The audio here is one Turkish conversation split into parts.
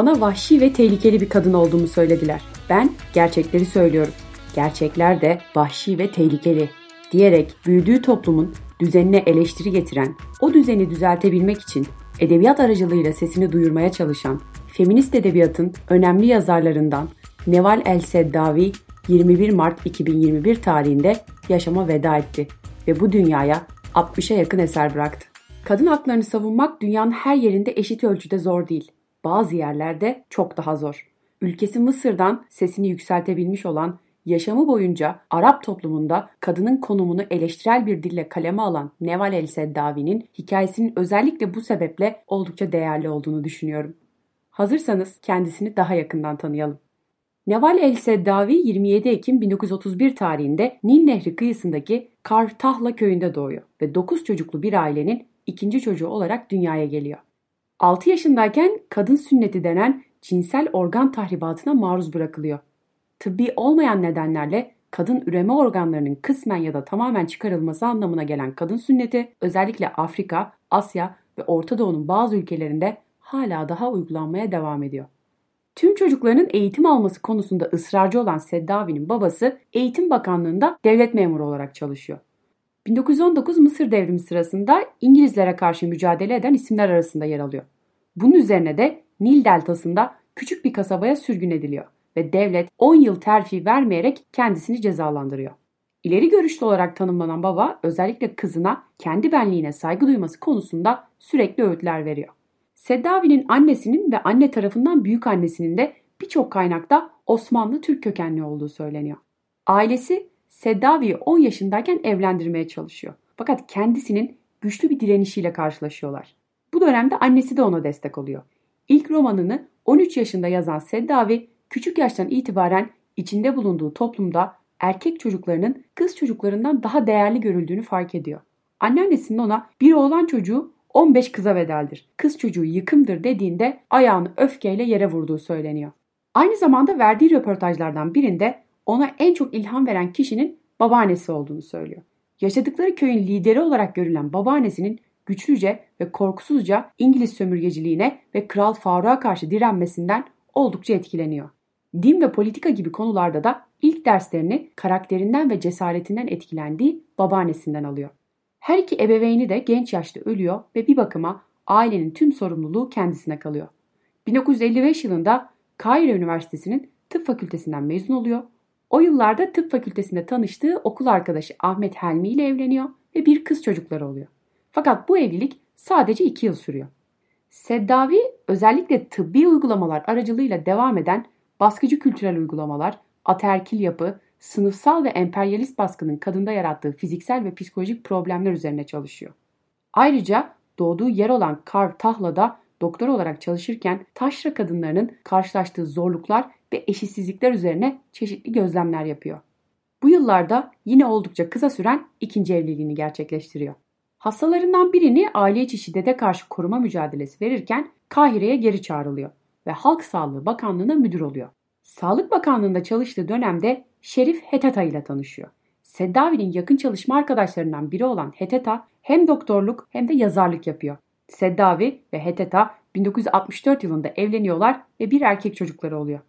Bana vahşi ve tehlikeli bir kadın olduğumu söylediler. Ben gerçekleri söylüyorum. Gerçekler de vahşi ve tehlikeli diyerek büyüdüğü toplumun düzenine eleştiri getiren, o düzeni düzeltebilmek için edebiyat aracılığıyla sesini duyurmaya çalışan, feminist edebiyatın önemli yazarlarından Neval El Seddavi 21 Mart 2021 tarihinde yaşama veda etti ve bu dünyaya 60'a yakın eser bıraktı. Kadın haklarını savunmak dünyanın her yerinde eşit ölçüde zor değil. Bazı yerlerde çok daha zor. Ülkesi Mısır'dan sesini yükseltebilmiş olan yaşamı boyunca Arap toplumunda kadının konumunu eleştirel bir dille kaleme alan Neval El Seddavi'nin hikayesinin özellikle bu sebeple oldukça değerli olduğunu düşünüyorum. Hazırsanız kendisini daha yakından tanıyalım. Neval El Seddavi 27 Ekim 1931 tarihinde Nil Nehri kıyısındaki Kartahla köyünde doğuyor ve 9 çocuklu bir ailenin ikinci çocuğu olarak dünyaya geliyor. 6 yaşındayken kadın sünneti denen cinsel organ tahribatına maruz bırakılıyor. Tıbbi olmayan nedenlerle kadın üreme organlarının kısmen ya da tamamen çıkarılması anlamına gelen kadın sünneti özellikle Afrika, Asya ve Orta Doğu'nun bazı ülkelerinde hala daha uygulanmaya devam ediyor. Tüm çocuklarının eğitim alması konusunda ısrarcı olan Seddavi'nin babası Eğitim Bakanlığı'nda devlet memuru olarak çalışıyor. 1919 Mısır devrimi sırasında İngilizlere karşı mücadele eden isimler arasında yer alıyor. Bunun üzerine de Nil deltasında küçük bir kasabaya sürgün ediliyor ve devlet 10 yıl terfi vermeyerek kendisini cezalandırıyor. İleri görüşlü olarak tanımlanan baba özellikle kızına kendi benliğine saygı duyması konusunda sürekli öğütler veriyor. Seddavi'nin annesinin ve anne tarafından büyük annesinin de birçok kaynakta Osmanlı Türk kökenli olduğu söyleniyor. Ailesi Seddavi'yi 10 yaşındayken evlendirmeye çalışıyor. Fakat kendisinin güçlü bir direnişiyle karşılaşıyorlar. Bu dönemde annesi de ona destek oluyor. İlk romanını 13 yaşında yazan Seddavi küçük yaştan itibaren içinde bulunduğu toplumda erkek çocuklarının kız çocuklarından daha değerli görüldüğünü fark ediyor. Anneannesinin ona bir oğlan çocuğu 15 kıza bedeldir. Kız çocuğu yıkımdır dediğinde ayağını öfkeyle yere vurduğu söyleniyor. Aynı zamanda verdiği röportajlardan birinde ona en çok ilham veren kişinin babaannesi olduğunu söylüyor. Yaşadıkları köyün lideri olarak görülen babaannesinin güçlüce ve korkusuzca İngiliz sömürgeciliğine ve Kral Faruk'a karşı direnmesinden oldukça etkileniyor. Din ve politika gibi konularda da ilk derslerini karakterinden ve cesaretinden etkilendiği babaannesinden alıyor. Her iki ebeveyni de genç yaşta ölüyor ve bir bakıma ailenin tüm sorumluluğu kendisine kalıyor. 1955 yılında Kahire Üniversitesi'nin tıp fakültesinden mezun oluyor. O yıllarda tıp fakültesinde tanıştığı okul arkadaşı Ahmet Helmi ile evleniyor ve bir kız çocukları oluyor. Fakat bu evlilik sadece iki yıl sürüyor. Seddavi özellikle tıbbi uygulamalar aracılığıyla devam eden baskıcı kültürel uygulamalar, aterkil yapı, sınıfsal ve emperyalist baskının kadında yarattığı fiziksel ve psikolojik problemler üzerine çalışıyor. Ayrıca doğduğu yer olan Kartahla'da doktor olarak çalışırken taşra kadınlarının karşılaştığı zorluklar ve eşitsizlikler üzerine çeşitli gözlemler yapıyor. Bu yıllarda yine oldukça kısa süren ikinci evliliğini gerçekleştiriyor. Hastalarından birini aile içi şiddete karşı koruma mücadelesi verirken Kahire'ye geri çağrılıyor ve Halk Sağlığı Bakanlığı'na müdür oluyor. Sağlık Bakanlığı'nda çalıştığı dönemde Şerif Heteta ile tanışıyor. Seddavi'nin yakın çalışma arkadaşlarından biri olan Heteta hem doktorluk hem de yazarlık yapıyor. Seddavi ve Heteta 1964 yılında evleniyorlar ve bir erkek çocukları oluyor.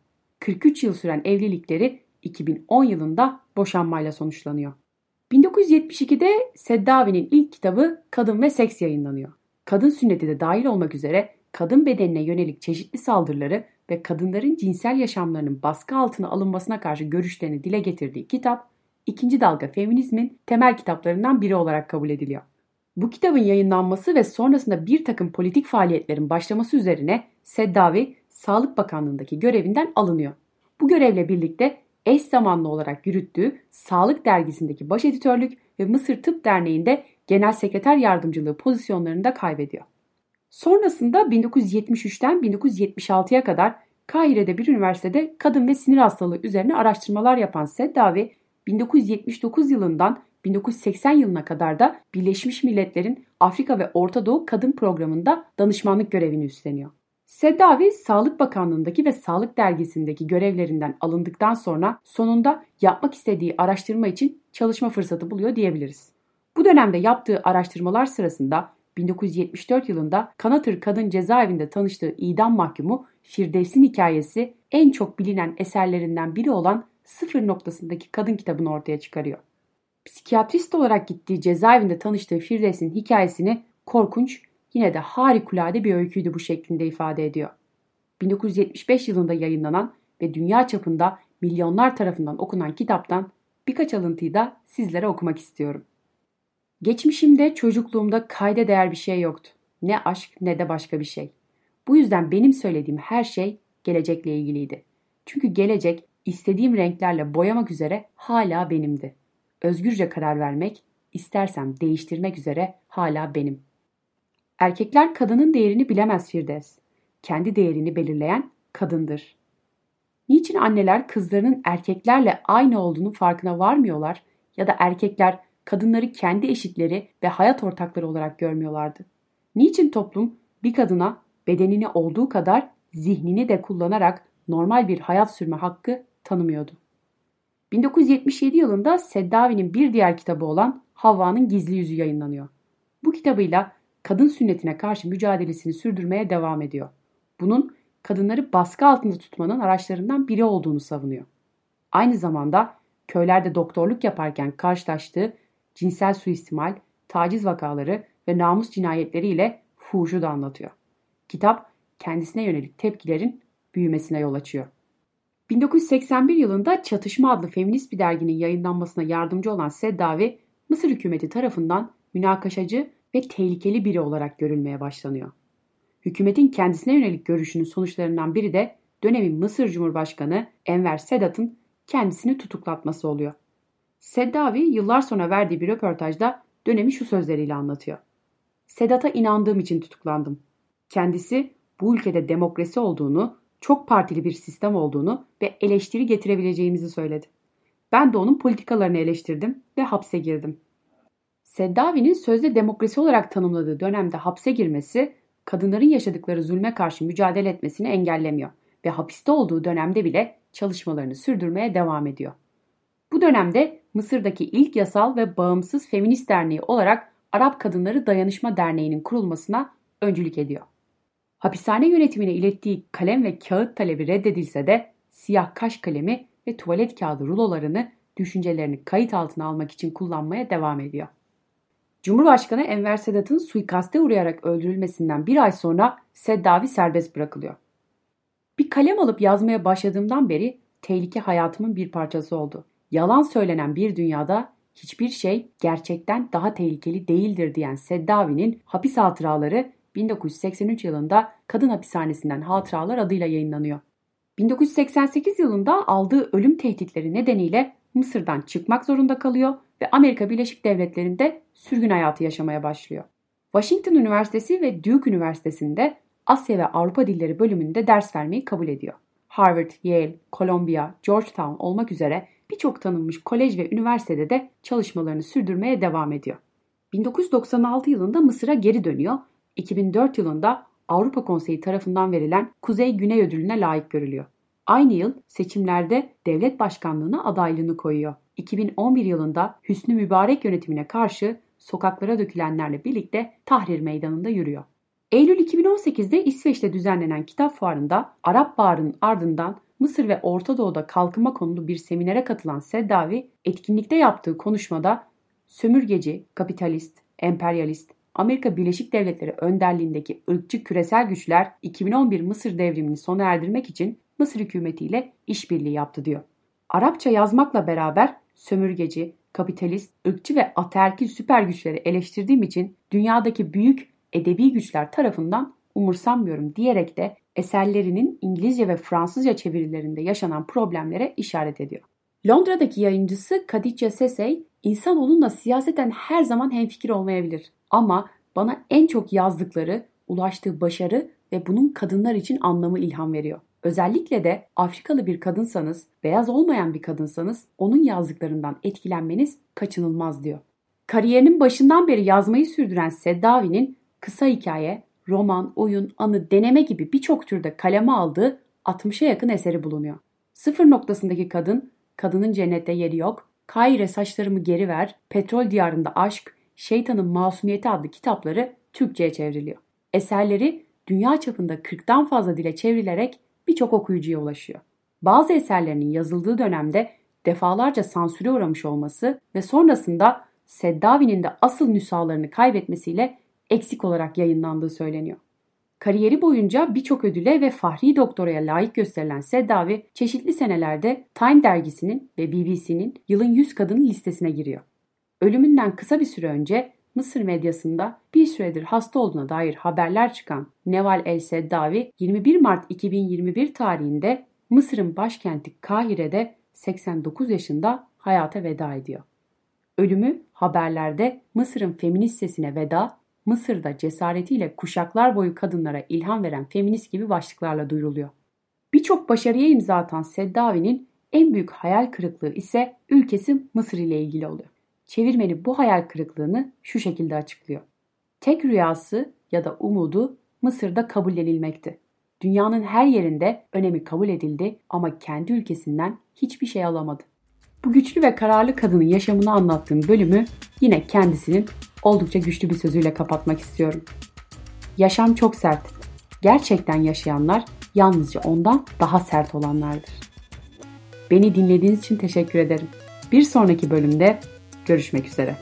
43 yıl süren evlilikleri 2010 yılında boşanmayla sonuçlanıyor. 1972'de Seddavi'nin ilk kitabı Kadın ve Seks yayınlanıyor. Kadın sünneti de dahil olmak üzere kadın bedenine yönelik çeşitli saldırıları ve kadınların cinsel yaşamlarının baskı altına alınmasına karşı görüşlerini dile getirdiği kitap, ikinci dalga feminizmin temel kitaplarından biri olarak kabul ediliyor. Bu kitabın yayınlanması ve sonrasında bir takım politik faaliyetlerin başlaması üzerine Seddavi Sağlık Bakanlığı'ndaki görevinden alınıyor. Bu görevle birlikte eş zamanlı olarak yürüttüğü Sağlık Dergisi'ndeki baş editörlük ve Mısır Tıp Derneği'nde genel sekreter yardımcılığı pozisyonlarını da kaybediyor. Sonrasında 1973'ten 1976'ya kadar Kahire'de bir üniversitede kadın ve sinir hastalığı üzerine araştırmalar yapan Seddavi 1979 yılından 1980 yılına kadar da Birleşmiş Milletler'in Afrika ve Orta Doğu Kadın Programı'nda danışmanlık görevini üstleniyor. Seddavi Sağlık Bakanlığı'ndaki ve Sağlık Dergisi'ndeki görevlerinden alındıktan sonra sonunda yapmak istediği araştırma için çalışma fırsatı buluyor diyebiliriz. Bu dönemde yaptığı araştırmalar sırasında 1974 yılında Kanatır Kadın Cezaevinde tanıştığı idam mahkumu Firdevs'in hikayesi en çok bilinen eserlerinden biri olan Sıfır noktasındaki kadın kitabını ortaya çıkarıyor. Psikiyatrist olarak gittiği cezaevinde tanıştığı Firdevs'in hikayesini korkunç yine de harikulade bir öyküydü bu şeklinde ifade ediyor. 1975 yılında yayınlanan ve dünya çapında milyonlar tarafından okunan kitaptan birkaç alıntıyı da sizlere okumak istiyorum. Geçmişimde çocukluğumda kayda değer bir şey yoktu. Ne aşk ne de başka bir şey. Bu yüzden benim söylediğim her şey gelecekle ilgiliydi. Çünkü gelecek istediğim renklerle boyamak üzere hala benimdi. Özgürce karar vermek, istersem değiştirmek üzere hala benim. Erkekler kadının değerini bilemez Firdevs. Kendi değerini belirleyen kadındır. Niçin anneler kızlarının erkeklerle aynı olduğunu farkına varmıyorlar ya da erkekler kadınları kendi eşitleri ve hayat ortakları olarak görmüyorlardı? Niçin toplum bir kadına bedenini olduğu kadar zihnini de kullanarak normal bir hayat sürme hakkı tanımıyordu? 1977 yılında Seddavi'nin bir diğer kitabı olan Havva'nın Gizli Yüzü yayınlanıyor. Bu kitabıyla kadın sünnetine karşı mücadelesini sürdürmeye devam ediyor. Bunun kadınları baskı altında tutmanın araçlarından biri olduğunu savunuyor. Aynı zamanda köylerde doktorluk yaparken karşılaştığı cinsel suistimal, taciz vakaları ve namus cinayetleriyle fuhuşu da anlatıyor. Kitap kendisine yönelik tepkilerin büyümesine yol açıyor. 1981 yılında Çatışma adlı feminist bir derginin yayınlanmasına yardımcı olan Seddavi, Mısır hükümeti tarafından münakaşacı ve tehlikeli biri olarak görülmeye başlanıyor. Hükümetin kendisine yönelik görüşünün sonuçlarından biri de dönemin Mısır Cumhurbaşkanı Enver Sedat'ın kendisini tutuklatması oluyor. Seddavi yıllar sonra verdiği bir röportajda dönemi şu sözleriyle anlatıyor. Sedat'a inandığım için tutuklandım. Kendisi bu ülkede demokrasi olduğunu, çok partili bir sistem olduğunu ve eleştiri getirebileceğimizi söyledi. Ben de onun politikalarını eleştirdim ve hapse girdim. Seddavi'nin sözde demokrasi olarak tanımladığı dönemde hapse girmesi kadınların yaşadıkları zulme karşı mücadele etmesini engellemiyor ve hapiste olduğu dönemde bile çalışmalarını sürdürmeye devam ediyor. Bu dönemde Mısır'daki ilk yasal ve bağımsız feminist derneği olarak Arap Kadınları Dayanışma Derneği'nin kurulmasına öncülük ediyor. Hapishane yönetimine ilettiği kalem ve kağıt talebi reddedilse de siyah kaş kalemi ve tuvalet kağıdı rulolarını düşüncelerini kayıt altına almak için kullanmaya devam ediyor. Cumhurbaşkanı Enver Sedat'ın suikaste uğrayarak öldürülmesinden bir ay sonra Seddavi serbest bırakılıyor. Bir kalem alıp yazmaya başladığımdan beri tehlike hayatımın bir parçası oldu. Yalan söylenen bir dünyada hiçbir şey gerçekten daha tehlikeli değildir diyen Seddavi'nin hapis hatıraları 1983 yılında kadın hapishanesinden hatıralar adıyla yayınlanıyor. 1988 yılında aldığı ölüm tehditleri nedeniyle Mısır'dan çıkmak zorunda kalıyor ve Amerika Birleşik Devletleri'nde sürgün hayatı yaşamaya başlıyor. Washington Üniversitesi ve Duke Üniversitesi'nde Asya ve Avrupa Dilleri bölümünde ders vermeyi kabul ediyor. Harvard, Yale, Columbia, Georgetown olmak üzere birçok tanınmış kolej ve üniversitede de çalışmalarını sürdürmeye devam ediyor. 1996 yılında Mısır'a geri dönüyor. 2004 yılında Avrupa Konseyi tarafından verilen Kuzey-Güney ödülüne layık görülüyor. Aynı yıl seçimlerde devlet başkanlığına adaylığını koyuyor. 2011 yılında Hüsnü Mübarek yönetimine karşı sokaklara dökülenlerle birlikte Tahrir Meydanı'nda yürüyor. Eylül 2018'de İsveç'te düzenlenen kitap fuarında Arap Baharı'nın ardından Mısır ve Orta Doğu'da kalkınma konulu bir seminere katılan Seddavi, etkinlikte yaptığı konuşmada sömürgeci, kapitalist, emperyalist, Amerika Birleşik Devletleri önderliğindeki ırkçı küresel güçler 2011 Mısır devrimini sona erdirmek için Mısır hükümetiyle işbirliği yaptı diyor. Arapça yazmakla beraber sömürgeci, kapitalist, ırkçı ve ataerkil süper güçleri eleştirdiğim için dünyadaki büyük edebi güçler tarafından umursanmıyorum diyerek de eserlerinin İngilizce ve Fransızca çevirilerinde yaşanan problemlere işaret ediyor. Londra'daki yayıncısı Khadija Sesey, insanoğlunla siyaseten her zaman hemfikir olmayabilir. Ama bana en çok yazdıkları, ulaştığı başarı ve bunun kadınlar için anlamı ilham veriyor. Özellikle de Afrikalı bir kadınsanız, beyaz olmayan bir kadınsanız onun yazdıklarından etkilenmeniz kaçınılmaz diyor. Kariyerinin başından beri yazmayı sürdüren Seddavi'nin kısa hikaye, roman, oyun, anı, deneme gibi birçok türde kaleme aldığı 60'a yakın eseri bulunuyor. Sıfır noktasındaki kadın, kadının cennette yeri yok, Kaire saçlarımı geri ver, petrol diyarında aşk, şeytanın masumiyeti adlı kitapları Türkçe'ye çevriliyor. Eserleri dünya çapında 40'tan fazla dile çevrilerek birçok okuyucuya ulaşıyor. Bazı eserlerinin yazıldığı dönemde defalarca sansüre uğramış olması ve sonrasında Seddavi'nin de asıl nüshalarını kaybetmesiyle eksik olarak yayınlandığı söyleniyor. Kariyeri boyunca birçok ödüle ve fahri doktoraya layık gösterilen Seddavi çeşitli senelerde Time dergisinin ve BBC'nin yılın 100 kadın listesine giriyor. Ölümünden kısa bir süre önce Mısır medyasında bir süredir hasta olduğuna dair haberler çıkan Neval El Seddavi 21 Mart 2021 tarihinde Mısır'ın başkenti Kahire'de 89 yaşında hayata veda ediyor. Ölümü haberlerde Mısır'ın feminist sesine veda, Mısır'da cesaretiyle kuşaklar boyu kadınlara ilham veren feminist gibi başlıklarla duyuruluyor. Birçok başarıya imza atan Seddavi'nin en büyük hayal kırıklığı ise ülkesi Mısır ile ilgili oluyor. Çevirmeni bu hayal kırıklığını şu şekilde açıklıyor. Tek rüyası ya da umudu Mısır'da kabullenilmekti. Dünyanın her yerinde önemi kabul edildi ama kendi ülkesinden hiçbir şey alamadı. Bu güçlü ve kararlı kadının yaşamını anlattığım bölümü yine kendisinin oldukça güçlü bir sözüyle kapatmak istiyorum. Yaşam çok sert. Gerçekten yaşayanlar yalnızca ondan daha sert olanlardır. Beni dinlediğiniz için teşekkür ederim. Bir sonraki bölümde görüşmek üzere.